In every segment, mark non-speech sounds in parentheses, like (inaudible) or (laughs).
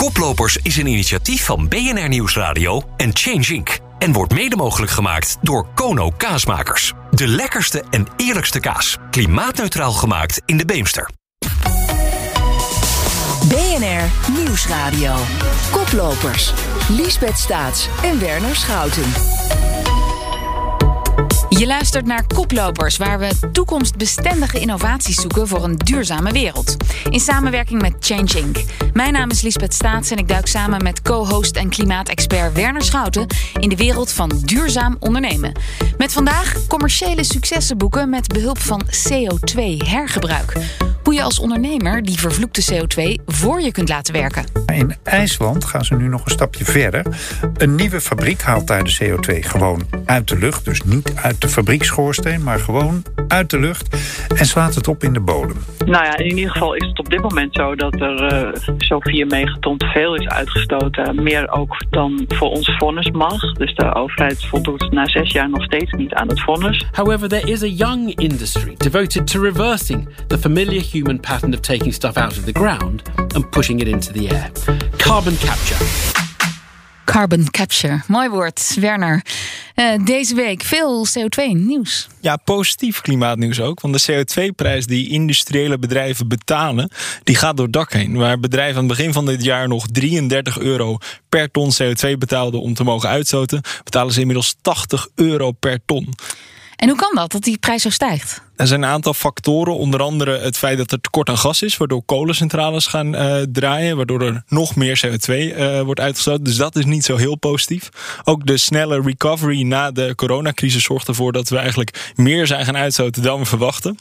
Koplopers is een initiatief van BNR Nieuwsradio en Change Inc. En wordt mede mogelijk gemaakt door Kono Kaasmakers. De lekkerste en eerlijkste kaas. Klimaatneutraal gemaakt in de Beemster. BNR Nieuwsradio. Koplopers. Liesbeth Staats en Werner Schouten. Je luistert naar Koplopers, waar we toekomstbestendige innovaties zoeken voor een duurzame wereld. In samenwerking met Change Inc. Mijn naam is Lisbeth Staats en ik duik samen met co-host en klimaatexpert Werner Schouten in de wereld van duurzaam ondernemen. Met vandaag commerciële successen boeken met behulp van CO2-hergebruik. Hoe je als ondernemer die vervloekte CO2 voor je kunt laten werken. In IJsland gaan ze nu nog een stapje verder. Een nieuwe fabriek haalt daar de CO2 gewoon uit de lucht. Dus niet uit de fabrieksschoorsteen, maar gewoon uit de lucht. En slaat het op in de bodem. Nou ja, in ieder geval is het op dit moment zo dat er uh, zo'n 4 megaton te veel is uitgestoten. Meer ook dan voor ons vonnis mag. Dus de overheid voldoet na zes jaar nog steeds niet aan het vonnis. However, there is a young industry devoted to reversing the familiar human pattern of taking stuff out of the ground and pushing it into the air. Carbon capture. Carbon capture, mooi woord, Werner. Uh, deze week veel CO2-nieuws. Ja, positief klimaatnieuws ook. Want de CO2-prijs die industriële bedrijven betalen, die gaat door het dak heen. Waar bedrijven aan het begin van dit jaar nog 33 euro per ton CO2 betaalden om te mogen uitstoten, betalen ze inmiddels 80 euro per ton. En hoe kan dat, dat die prijs zo stijgt? Er zijn een aantal factoren, onder andere het feit dat er tekort aan gas is, waardoor kolencentrales gaan uh, draaien, waardoor er nog meer CO2 uh, wordt uitgestoten. Dus dat is niet zo heel positief. Ook de snelle recovery na de coronacrisis zorgt ervoor dat we eigenlijk meer zijn gaan uitstoten dan we verwachten.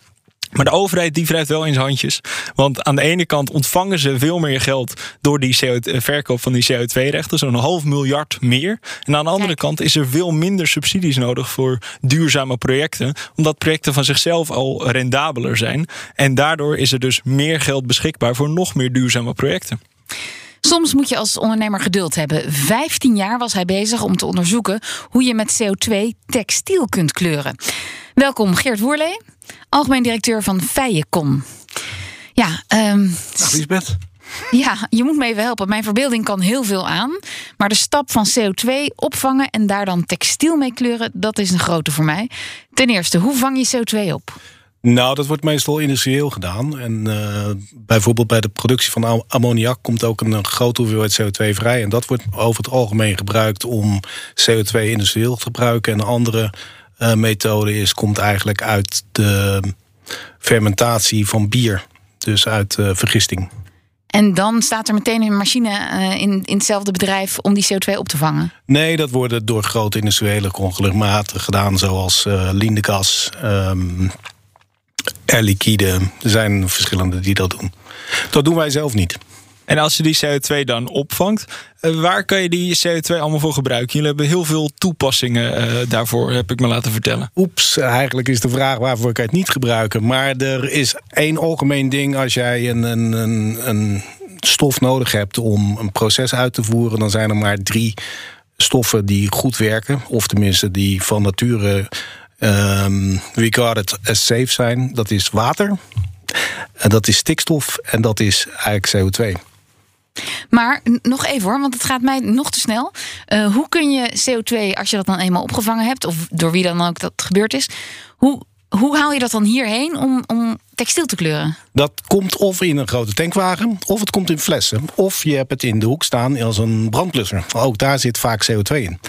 Maar de overheid die wrijft wel in zijn handjes. Want aan de ene kant ontvangen ze veel meer geld door die CO2, verkoop van die CO2-rechten. Zo'n half miljard meer. En aan de andere Kijk. kant is er veel minder subsidies nodig voor duurzame projecten. Omdat projecten van zichzelf al rendabeler zijn. En daardoor is er dus meer geld beschikbaar voor nog meer duurzame projecten. Soms moet je als ondernemer geduld hebben. 15 jaar was hij bezig om te onderzoeken hoe je met CO2 textiel kunt kleuren. Welkom Geert Woerlee, algemeen directeur van Feijecon. Ja, ehm, Dag Lisbeth. ja, je moet me even helpen. Mijn verbeelding kan heel veel aan. Maar de stap van CO2 opvangen en daar dan textiel mee kleuren, dat is een grote voor mij. Ten eerste, hoe vang je CO2 op? Nou, dat wordt meestal industrieel gedaan. En uh, bijvoorbeeld bij de productie van am- ammoniak komt ook een, grote hoeveelheid CO2 vrij. En dat wordt over het algemeen gebruikt om CO2 industrieel te gebruiken. En een andere uh, methode is, komt eigenlijk uit de fermentatie van bier. Dus uit uh, vergisting. En dan staat er meteen een machine in, in hetzelfde bedrijf om die CO2 op te vangen? Nee, dat wordt door grote industriële conglomeraten gedaan, zoals Lindegas, um, Air Liquide. Er zijn verschillende die dat doen. Dat doen wij zelf niet. En als je die CO2 dan opvangt, uh, waar kan je die CO2 allemaal voor gebruiken? Jullie hebben heel veel toepassingen uh, daarvoor, heb ik me laten vertellen. Oeps, eigenlijk is de vraag waarvoor kan je het niet gebruiken. Maar er is één algemeen ding als jij een, een, een, een stof nodig hebt om een proces uit te voeren, dan zijn er maar drie stoffen die goed werken. Of tenminste die van nature um, regarded as safe zijn. Dat is water, en dat is stikstof en dat is eigenlijk CO2. Maar nog even hoor, want het gaat mij nog te snel. Uh, hoe kun je CO2, als je dat dan eenmaal opgevangen hebt, of door wie dan ook dat gebeurd is, hoe, hoe haal je dat dan hierheen om, om textiel te kleuren? Dat komt of in een grote tankwagen, of het komt in flessen. Of je hebt het in de hoek staan als een brandblusser. Ook daar zit vaak CO2 in.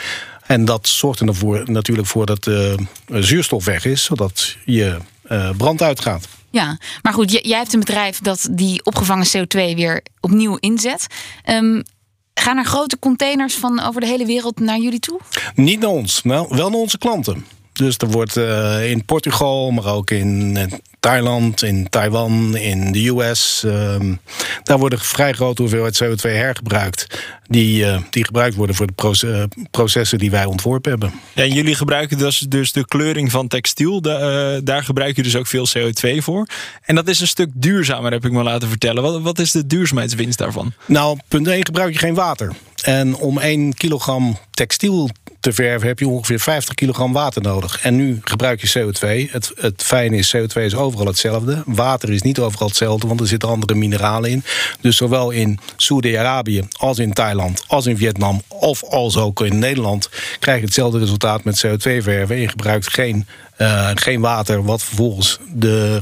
En dat zorgt er ervoor, natuurlijk voor dat de uh, zuurstof weg is, zodat je uh, brand uitgaat. Ja, maar goed, jij hebt een bedrijf dat die opgevangen CO2 weer opnieuw inzet. Um, gaan er grote containers van over de hele wereld naar jullie toe? Niet naar ons, nou, wel naar onze klanten. Dus er wordt uh, in Portugal, maar ook in Thailand, in Taiwan, in de US. Uh, daar worden vrij grote hoeveelheid CO2 hergebruikt. Die, uh, die gebruikt worden voor de proce processen die wij ontworpen hebben. Ja, en jullie gebruiken dus, dus de kleuring van textiel. De, uh, daar gebruik je dus ook veel CO2 voor. En dat is een stuk duurzamer, heb ik me laten vertellen. Wat, wat is de duurzaamheidswinst daarvan? Nou, punt 1 gebruik je geen water. En om 1 kilogram textiel te verven heb je ongeveer 50 kilogram water nodig. En nu gebruik je CO2. Het, het fijne is, CO2 is overal hetzelfde. Water is niet overal hetzelfde, want er zitten andere mineralen in. Dus zowel in Saudi-Arabië als in Thailand, als in Vietnam... of als ook in Nederland krijg je hetzelfde resultaat met CO2-verven. Je gebruikt geen uh, geen water, wat vervolgens de,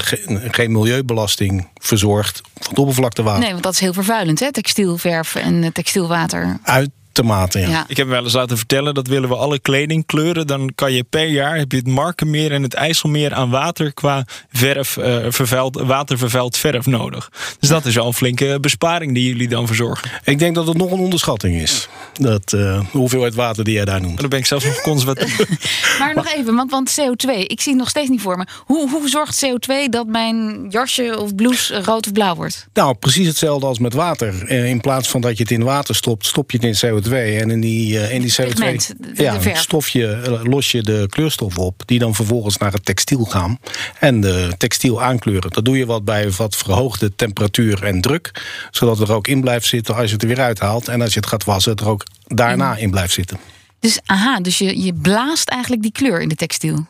geen milieubelasting verzorgt van het oppervlaktewater. Nee, want dat is heel vervuilend, hè? textielverf en textielwater. Uit ja. Ik heb me wel eens laten vertellen dat willen we alle kleding kleuren, dan kan je per jaar heb je het Markenmeer en het IJsselmeer aan water qua verf, uh, vervuild, watervervuild verf nodig. Dus dat is al een flinke besparing die jullie dan verzorgen. Ik denk dat het nog een onderschatting is. Dat, uh, hoeveelheid water die jij daar noemt. Dan ben ik zelfs nog conservatief. (laughs) maar nog even, want, want CO2, ik zie het nog steeds niet voor me. Hoe, hoe zorgt CO2 dat mijn jasje of blouse rood of blauw wordt? Nou, precies hetzelfde als met water. Eh, in plaats van dat je het in water stopt, stop je het in CO2 en in die, uh, in die CO2 Pigment, de, ja, stof je, eh, los je de kleurstof op, die dan vervolgens naar het textiel gaan en de textiel aankleuren. Dat doe je wat bij wat verhoogde temperatuur en druk, zodat het er ook in blijft zitten als je het er weer uithaalt. En als je het gaat wassen, het er ook daarna in blijft zitten. Dus aha, dus je, je blaast eigenlijk die kleur in de textiel?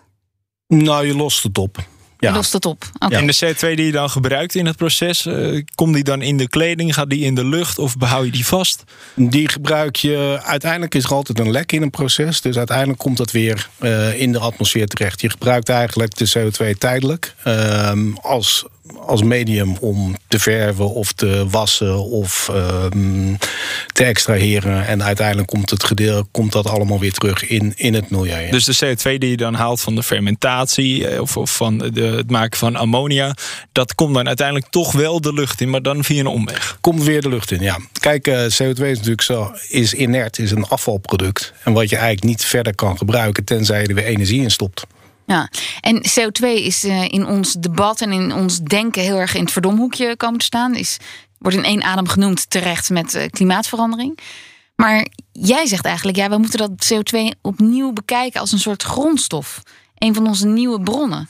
Nou, je lost het op ja. lost het op. En de CO2 die je dan gebruikt in het proces, uh, komt die dan in de kleding? Gaat die in de lucht of behoud je die vast? Die gebruik je, uiteindelijk is er altijd een lek in een proces. Dus uiteindelijk komt dat weer uh, in de atmosfeer terecht. Je gebruikt eigenlijk de CO2 tijdelijk uh, als als medium om te verven of te wassen of um, te extraheren. En uiteindelijk komt, het gedeelte, komt dat allemaal weer terug in, in het milieu. Dus de CO2 die je dan haalt van de fermentatie eh, of, of van de, het maken van ammonia, dat komt dan uiteindelijk toch wel de lucht in, maar dan via een omweg. Komt weer de lucht in, ja. Kijk, uh, CO2 is natuurlijk zo, is inert, is een afvalproduct. En wat je eigenlijk niet verder kan gebruiken tenzij je er weer energie in stopt. Ja, en CO2 is uh, in ons debat en in ons denken heel erg in het verdomhoekje komen te staan. Is, wordt in één adem genoemd terecht met uh, klimaatverandering. Maar jij zegt eigenlijk, ja, we moeten dat CO2 opnieuw bekijken als een soort grondstof. Een van onze nieuwe bronnen.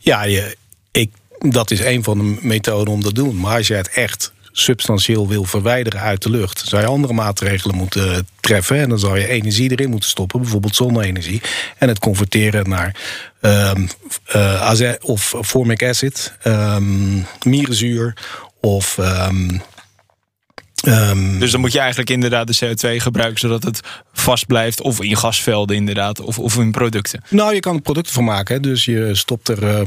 Ja, je, ik, dat is een van de methoden om dat te doen. Maar als je het echt substantieel wil verwijderen uit de lucht, zou je andere maatregelen moeten treffen. En dan zou je energie erin moeten stoppen, bijvoorbeeld zonne-energie. En het converteren naar um, uh, of formic acid, um, mierenzuur of. Um, Um, dus dan moet je eigenlijk inderdaad de CO2 gebruiken zodat het vast blijft. Of in gasvelden inderdaad, of, of in producten. Nou, je kan er producten van maken. Dus je stopt er uh,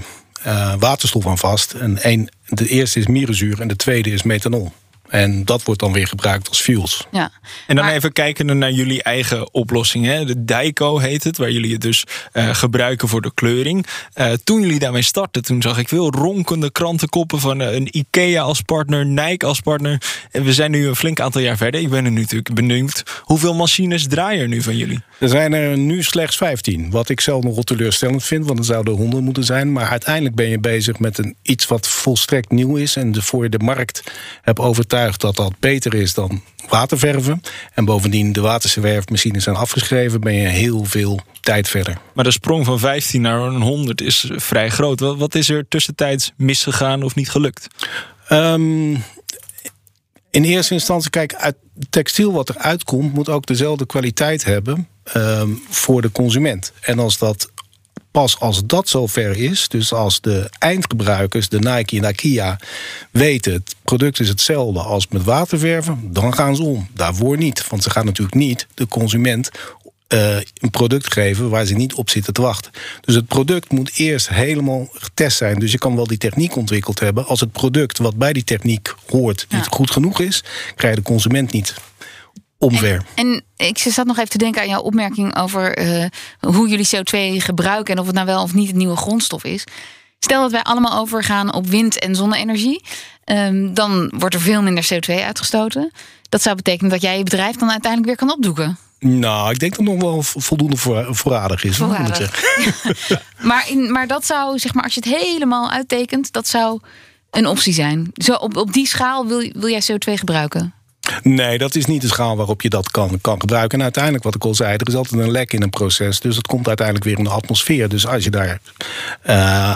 waterstof aan vast. En één, de eerste is mierenzuur en de tweede is methanol. En dat wordt dan weer gebruikt als fuels. Ja. En dan even kijken naar jullie eigen oplossing. Hè? De Dyco heet het, waar jullie het dus uh, gebruiken voor de kleuring. Uh, toen jullie daarmee startten, toen zag ik veel ronkende krantenkoppen van uh, een IKEA als partner, Nike als partner. En we zijn nu een flink aantal jaar verder. Ik ben er nu natuurlijk benieuwd. Hoeveel machines draaien er nu van jullie? Er zijn er nu slechts 15. Wat ik zelf nog teleurstellend vind, want er zouden er 100 moeten zijn. Maar uiteindelijk ben je bezig met een, iets wat volstrekt nieuw is. En voor je de markt hebt overtuigd dat dat beter is dan waterverven. En bovendien de waterverfmachines zijn afgeschreven, ben je heel veel tijd verder. Maar de sprong van 15 naar een 100 is vrij groot. Wat is er tussentijds misgegaan of niet gelukt? Um, in eerste instantie, kijk, uit textiel wat eruit komt, moet ook dezelfde kwaliteit hebben um, voor de consument. En als dat pas als dat zover is, dus als de eindgebruikers, de Nike en IKEA, weten het product is hetzelfde als met waterverven, dan gaan ze om. Daarvoor niet, want ze gaan natuurlijk niet de consument uh, een product geven waar ze niet op zitten te wachten. Dus het product moet eerst helemaal getest zijn. Dus je kan wel die techniek ontwikkeld hebben. Als het product wat bij die techniek hoort niet goed genoeg is, krijg je de consument niet omver. En, en, ik zat nog even te denken aan jouw opmerking over uh, hoe jullie CO2 gebruiken en of het nou wel of niet het nieuwe grondstof is. Stel dat wij allemaal overgaan op wind- en zonne-energie, um, dan wordt er veel minder CO2 uitgestoten. Dat zou betekenen dat jij je bedrijf dan uiteindelijk weer kan opdoeken. Nou, ik denk dat het nog wel voldoende voor, voorradig is. Voorradig. Ja. (laughs) (laughs) maar, in, maar dat zou, zeg maar, als je het helemaal uittekent, dat zou een optie zijn. Zo op, op die schaal wil, wil jij CO2 gebruiken? Nee, dat is niet de schaal waarop je dat kan, kan gebruiken. En uiteindelijk, wat ik al zei, er is altijd een lek in een proces. Dus het komt uiteindelijk weer in de atmosfeer. Dus als je daar uh,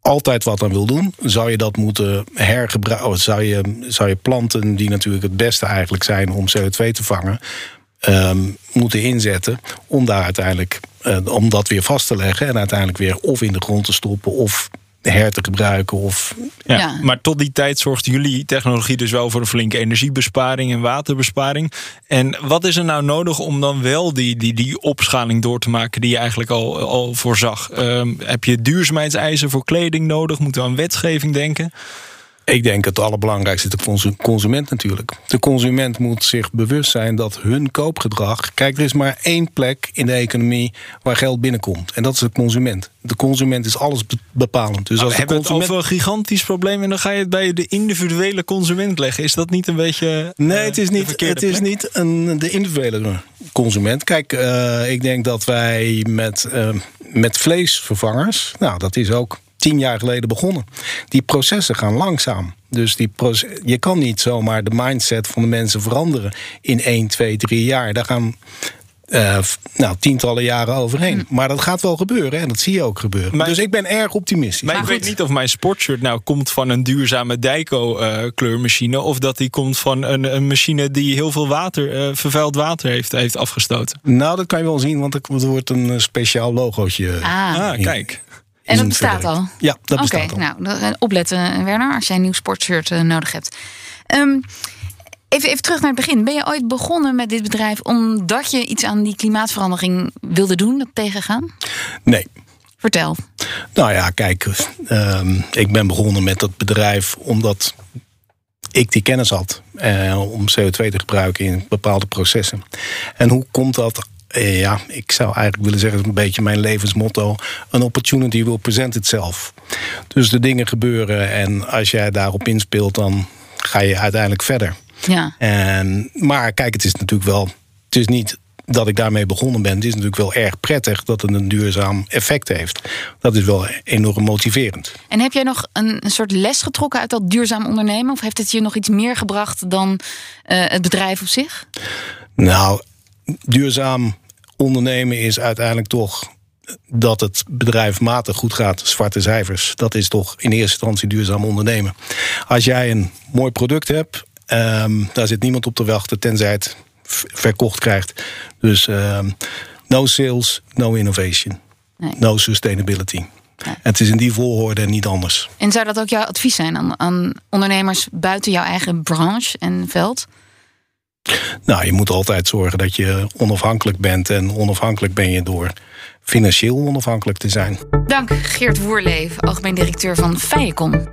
altijd wat aan wil doen, zou je dat moeten hergebruiken. Zou je, zou je planten, die natuurlijk het beste eigenlijk zijn om CO2 te vangen, ehm, moeten inzetten om daar uiteindelijk uh, om dat weer vast te leggen en uiteindelijk weer of in de grond te stoppen of her te gebruiken. Of... Ja, ja, Maar tot die tijd zorgt jullie technologie dus wel voor een flinke energiebesparing en waterbesparing. En wat is er nou nodig om dan wel die, die, die opschaling door te maken die je eigenlijk al, al voorzag? Um, heb je duurzaamheidseisen voor kleding nodig? Moeten we aan wetgeving denken? Ik denk het allerbelangrijkste de consument natuurlijk. De consument moet zich bewust zijn dat hun koopgedrag. Kijk, er is maar één plek in de economie waar geld binnenkomt. En dat is de consument. De consument is alles bepalend. Dus nou, als we hebben consument... het over een gigantisch probleem en dan ga je het bij de individuele consument leggen. Is dat niet een beetje. Nee, het is niet, het is niet een, de individuele consument. Kijk, uh, ik denk dat wij met, uh, met vleesvervangers. Nou, dat is ook tien jaar geleden begonnen. Die processen gaan langzaam. Dus die je kan niet zomaar de mindset van de mensen veranderen in 1, 2, 3 jaar. Daar gaan uh, nou, tientallen jaren overheen. Hm. Maar dat gaat wel gebeuren en dat zie je ook gebeuren. dus ik ben erg optimistisch. Maar, ik weet niet of mijn sportshirt nou komt van een duurzame Dyco-kleurmachine... of dat die komt van een, een machine die heel veel water, uh, vervuild water heeft, heeft afgestoten. Nou, dat kan je wel zien, want er wordt een speciaal logootje. Ah, ah kijk. En dat bestaat al? Ja, dat bestaat al. Oké, nou, opletten Werner, als jij een nieuw sportshirt uh, nodig hebt. Um, even, even terug naar het begin. Ben je ooit begonnen met dit bedrijf omdat je iets aan die klimaatverandering wilde doen, dat tegengaan? Nee. Vertel. Nou ja, kijk, um, ik ben begonnen met dat bedrijf omdat ik die kennis had om CO2 te gebruiken in bepaalde processen. En hoe komt dat eh, ja, ik zou eigenlijk willen zeggen, een beetje mijn levensmotto. Een opportunity will present itself. Dus de dingen gebeuren en als jij daarop inspeelt, dan ga je uiteindelijk verder. Ja. En, maar kijk, het is natuurlijk wel. Het is niet dat ik daarmee begonnen ben. Het is natuurlijk wel erg prettig dat het een duurzaam effect heeft. Dat is wel enorm motiverend. En heb jij nog een, een soort les getrokken uit dat duurzaam ondernemen? Of heeft het je nog iets meer gebracht dan uh, het bedrijf op zich? Nou, duurzaam ondernemen is uiteindelijk toch dat het bedrijf matig goed gaat, zwarte cijfers. Dat is toch in eerste instantie duurzaam ondernemen. Als jij een mooi product hebt, um, daar zit niemand op te wachten tenzij het verkocht krijgt. Dus um, no sales, no innovation, nee. no sustainability. Het is in die volgorde en niet anders. En zou dat ook jouw advies zijn aan, aan ondernemers buiten jouw eigen branche en veld? Nou, je moet altijd zorgen dat je onafhankelijk bent. En onafhankelijk ben je door financieel onafhankelijk te zijn. Dank Geert Woerleef, algemeen directeur van Feicon.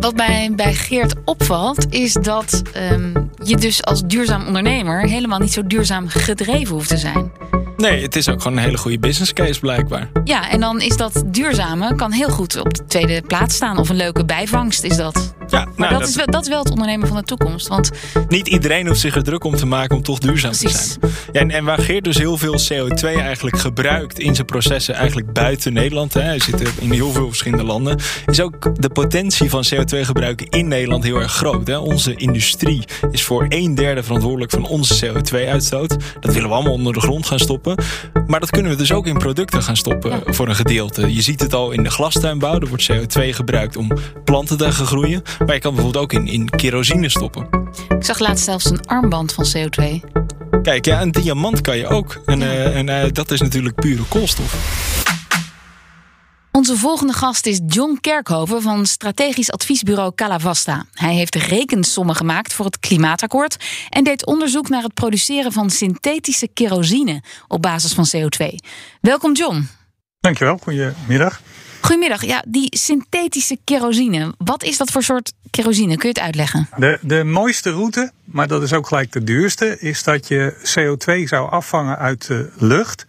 Wat mij bij Geert opvalt, is dat um, je dus als duurzaam ondernemer helemaal niet zo duurzaam gedreven hoeft te zijn. Nee, het is ook gewoon een hele goede business case blijkbaar. Ja, en dan is dat duurzame kan heel goed op de tweede plaats staan. Of een leuke bijvangst is dat. Ja, maar nou, dat, Is wel, dat is wel het ondernemen van de toekomst. Want niet iedereen hoeft zich er druk om te maken om toch duurzaam te zijn. Ja, en, en waar Geert dus heel veel CO2 eigenlijk gebruikt in zijn processen, eigenlijk buiten Nederland. Hè, hij zit in heel veel verschillende landen. Is ook de potentie van CO2 gebruiken in Nederland heel erg groot. Hè. Onze industrie is voor een derde verantwoordelijk van onze CO2-uitstoot. Dat willen we allemaal onder de grond gaan stoppen. Maar dat kunnen we dus ook in producten gaan stoppen voor een gedeelte. Je ziet het al in de glastuinbouw. Er wordt CO2 gebruikt om planten te gaan groeien. Maar je kan bijvoorbeeld ook in, in kerosine stoppen. Ik zag laatst zelfs een armband van CO2. Kijk, ja, een diamant kan je ook. En, uh, en uh, dat is natuurlijk pure koolstof. Onze volgende gast is John Kerkhoven van strategisch adviesbureau Calavasta. Hij heeft rekensommen gemaakt voor het klimaatakkoord en deed onderzoek naar het produceren van synthetische kerosine op basis van CO2. Welkom John. Dankjewel, goedemiddag. Goedemiddag. Ja, die synthetische kerosine. Wat is dat voor soort kerosine? Kun je het uitleggen? De, de mooiste route, maar dat is ook gelijk de duurste, is dat je CO2 zou afvangen uit de lucht.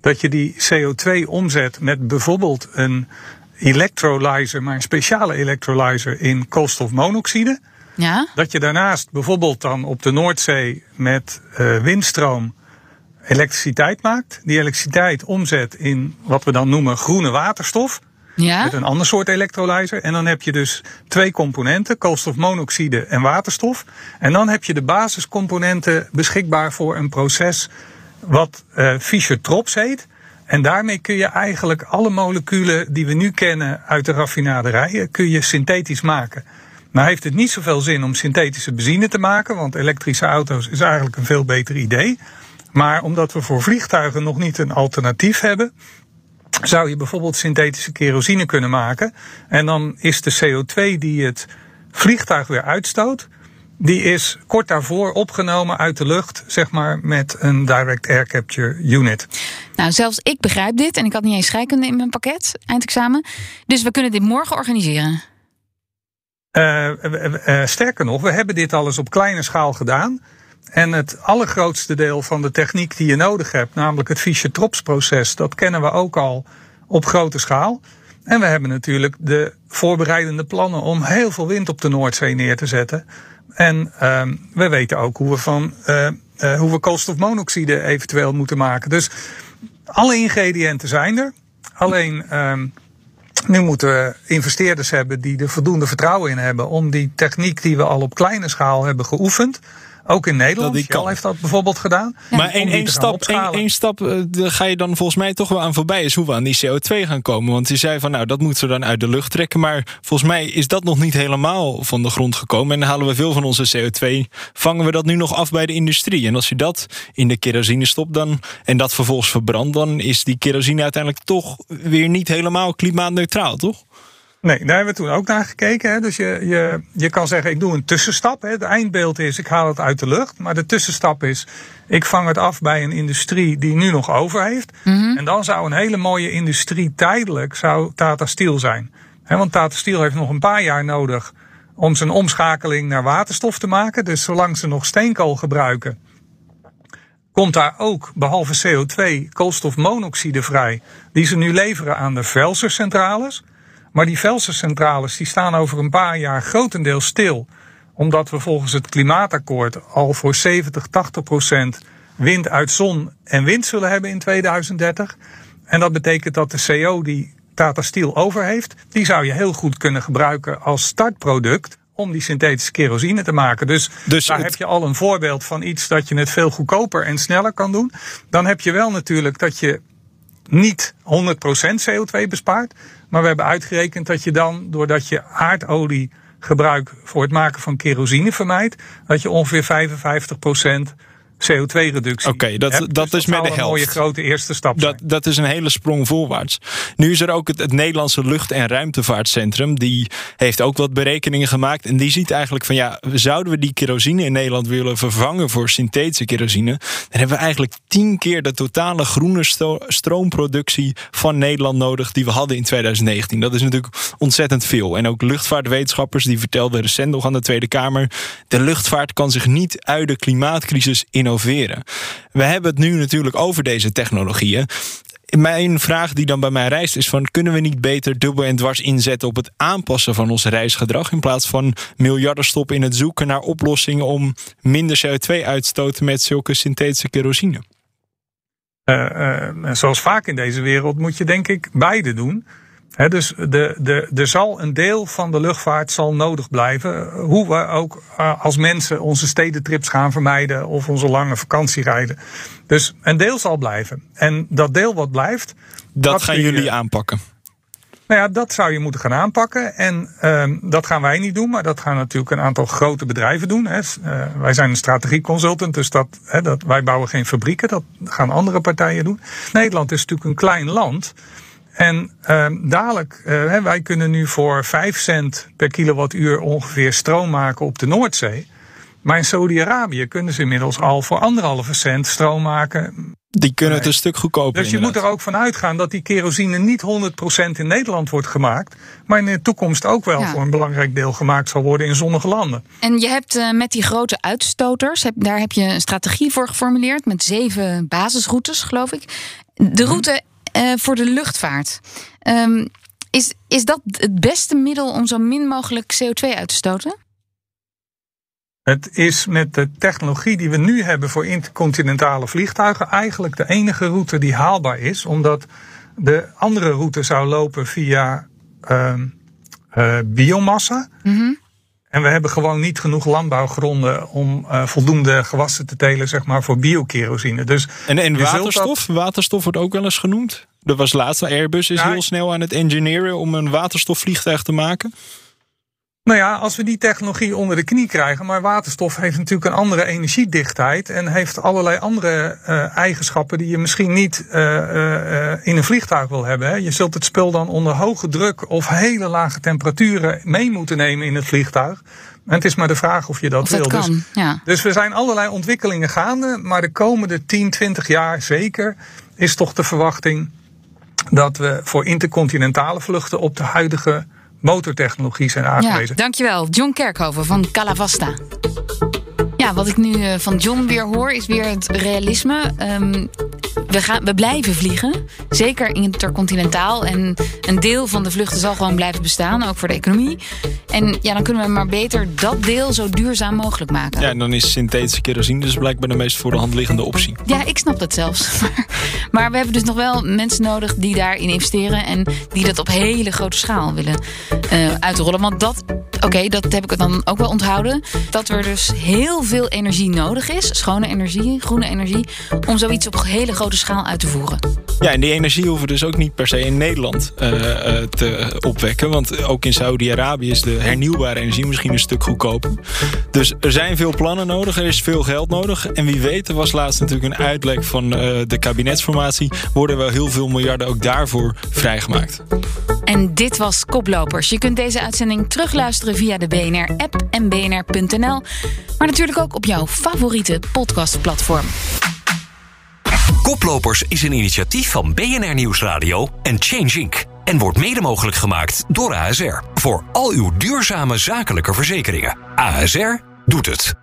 Dat je die CO2 omzet met bijvoorbeeld een electrolyzer, maar een speciale electrolyzer in koolstofmonoxide. Ja? Dat je daarnaast bijvoorbeeld dan op de Noordzee met uh, windstroom elektriciteit maakt. Die elektriciteit omzet in wat we dan noemen groene waterstof. Ja? Met een ander soort elektrolyzer. En dan heb je dus twee componenten, koolstofmonoxide en waterstof. En dan heb je de basiscomponenten beschikbaar voor een proces wat uh, Fischer-Tropsch heet. En daarmee kun je eigenlijk alle moleculen die we nu kennen uit de raffinaderijen, kun je synthetisch maken. Nou heeft het niet zoveel zin om synthetische benzine te maken, want elektrische auto's is eigenlijk een veel beter idee. Maar omdat we voor vliegtuigen nog niet een alternatief hebben, zou je bijvoorbeeld synthetische kerosine kunnen maken. En dan is de CO2 die het vliegtuig weer uitstoot, die is kort daarvoor opgenomen uit de lucht, zeg maar met een direct air capture unit. Nou, zelfs ik begrijp dit en ik had niet eens scheikunde in mijn pakket, eindexamen. Dus we kunnen dit morgen organiseren. Uh, uh, sterker nog, we hebben dit al eens op kleine schaal gedaan. En het allergrootste deel van de techniek die je nodig hebt, namelijk het Fischer-Tropsch-proces, dat kennen we ook al op grote schaal. En we hebben natuurlijk de voorbereidende plannen om heel veel wind op de Noordzee neer te zetten. En uh, we weten ook hoe we, van, uh, uh, hoe we koolstofmonoxide eventueel moeten maken. Dus alle ingrediënten zijn er. Alleen uh, nu moeten we investeerders hebben die er voldoende vertrouwen in hebben om die techniek die we al op kleine schaal hebben geoefend ook in Nederland. Dat Shell heeft dat bijvoorbeeld gedaan. Maar één stap, één, één stap uh, ga je dan volgens mij toch wel aan voorbij. Is hoe we aan die CO2 gaan komen. Want je zei van nou dat moeten we dan uit de lucht trekken. Maar volgens mij is dat nog niet helemaal van de grond gekomen. En dan halen we veel van onze CO2. Vangen we dat nu nog af bij de industrie. En als je dat in de kerosine stopt dan, en dat vervolgens verbrandt. Dan is die kerosine uiteindelijk toch weer niet helemaal klimaatneutraal, toch? Nee, daar hebben we toen ook naar gekeken. Hè. Dus je, je, je kan zeggen, ik doe een tussenstap. Hè. Het eindbeeld is, ik haal het uit de lucht. Maar de tussenstap is, ik vang het af bij een industrie die nu nog over heeft. Mhm. En dan zou een hele mooie industrie tijdelijk zou Tata Steel zijn. Hè, want Tata Steel heeft nog een paar jaar nodig om zijn omschakeling naar waterstof te maken. Dus zolang ze nog steenkool gebruiken, komt daar ook, behalve CO2, koolstofmonoxide vrij. Die ze nu leveren aan de Velsercentrales. Maar die Velsencentrales die staan over een paar jaar grotendeels stil. Omdat we volgens het klimaatakkoord al voor 70, 80 procent wind uit zon en wind zullen hebben in 2030. En dat betekent dat de CO die Tata Steel over heeft, die zou je heel goed kunnen gebruiken als startproduct om die synthetische kerosine te maken. Dus, dus daar heb je al een voorbeeld van iets dat je het veel goedkoper en sneller kan doen. Dan heb je wel natuurlijk dat je niet 100% CO2 bespaart. Maar we hebben uitgerekend dat je dan, doordat je aardolie gebruik voor het maken van kerosine vermijdt, dat je ongeveer 55% CO2-reductie. Oké, dat, dat dus is dat met de een helft. mooie grote eerste stap. Dat, dat is een hele sprong voorwaarts. Nu is er ook het, het Nederlandse Lucht- en Ruimtevaartcentrum. Die heeft ook wat berekeningen gemaakt. En die ziet eigenlijk van ja, zouden we die kerosine in Nederland willen vervangen voor synthetische kerosine? Dan hebben we eigenlijk tien keer de totale groene sto- stroomproductie van Nederland nodig die we hadden in 2019. Dat is natuurlijk ontzettend veel. En ook luchtvaartwetenschappers die vertelden recent nog aan de Tweede Kamer. De luchtvaart kan zich niet uit de klimaatcrisis We hebben het nu natuurlijk over deze technologieën. Mijn vraag die dan bij mij reist is van... kunnen we niet beter dubbel en dwars inzetten op het aanpassen van ons reisgedrag... in plaats van miljarden stoppen in het zoeken naar oplossingen... om minder CO2 uit te met zulke synthetische kerosine? Uh, zoals vaak in deze wereld moet je denk ik beide doen. He, dus de, de, er zal een deel van de luchtvaart zal nodig blijven. Hoe we ook uh, als mensen onze stedentrips gaan vermijden of onze lange vakantie rijden. Dus een deel zal blijven. En dat deel wat blijft. Dat, dat gaan jullie aanpakken. Nou ja, dat zou je moeten gaan aanpakken. En uh, dat gaan wij niet doen, maar dat gaan natuurlijk een aantal grote bedrijven doen. Hè. Uh, wij zijn een strategieconsultant, dus dat, hè, dat, wij bouwen geen fabrieken. Dat gaan andere partijen doen. Nederland is natuurlijk een klein land. En uh, dadelijk, uh, wij kunnen nu voor 5 cent per kilowattuur ongeveer stroom maken op de Noordzee. Maar in Saudi-Arabië kunnen ze inmiddels al voor anderhalve cent stroom maken. Die kunnen het een stuk goedkoper. Dus je inderdaad. moet er ook van uitgaan dat die kerosine niet 100% in Nederland wordt gemaakt. Maar in de toekomst ook wel Ja. voor een belangrijk deel gemaakt zal worden in zonnige landen. En je hebt eh, met die grote uitstoters, heb, daar heb je een strategie voor geformuleerd met zeven basisroutes, geloof ik. De route eh, voor de luchtvaart. Ehm, is, is dat het beste middel om zo min mogelijk CO2 uit te stoten? Het is met de technologie die we nu hebben voor intercontinentale vliegtuigen eigenlijk de enige route die haalbaar is. Omdat de andere route zou lopen via ehm eh, biomassa. En we hebben gewoon niet genoeg landbouwgronden om eh, voldoende gewassen te telen zeg maar, voor biokerosine. Dus En, en waterstof? Waterstof wordt ook wel eens genoemd. Er was laatst, Airbus is Ja, heel snel aan het engineeren om een waterstofvliegtuig te maken. Nou ja, als we die technologie onder de knie krijgen, maar waterstof heeft natuurlijk een andere energiedichtheid en heeft allerlei andere uh, eigenschappen die je misschien niet uh, uh, in een vliegtuig wil hebben. Hè. Je zult het spul dan onder hoge druk of hele lage temperaturen mee moeten nemen in het vliegtuig. En het is maar de vraag of je dat, Of dat wil. kan, Dus, ja. dus we zijn allerlei ontwikkelingen gaande, maar de komende 10, 20 jaar zeker is toch de verwachting dat we voor intercontinentale vluchten op de huidige motortechnologie zijn Ja, aangewezen. dankjewel. John Kerkhoven van Calavasta. Ja, wat ik nu eh, van John weer hoor is weer het realisme. Ehm, we, gaan, we blijven vliegen, zeker intercontinentaal. En een deel van de vluchten zal gewoon blijven bestaan, ook voor de economie. En ja, dan kunnen we maar beter dat deel zo duurzaam mogelijk maken. Ja, en dan is synthetische kerosine dus blijkbaar de meest voor de hand liggende optie. Ja, ik snap dat zelfs. (laughs) Maar, maar we hebben dus nog wel mensen nodig die daarin investeren en die dat op hele grote schaal willen eh, uitrollen. Want dat, oké, dat heb ik dan ook wel onthouden. Dat er dus heel veel energie nodig is, schone energie, groene energie, om zoiets op hele grote schaal uit te voeren. Ja, en die energie hoeven we dus ook niet per se in Nederland eh, eh, te opwekken. Want ook in Saudi-Arabië is de hernieuwbare energie misschien een stuk goedkoper. Dus er zijn veel plannen nodig, er is veel geld nodig. En wie weet, er was laatst natuurlijk een uitlek van eh, de kabinetsformatie. Worden wel heel veel miljarden ook daarvoor vrijgemaakt. En dit was Koplopers. Je kunt deze uitzending terugluisteren via de BNR-app en bnr.nl. Maar natuurlijk ook op jouw favoriete podcastplatform. Koplopers is een initiatief van BNR Nieuwsradio en Change Inc. En wordt mede mogelijk gemaakt door ASR. Voor al uw duurzame zakelijke verzekeringen. ASR doet het.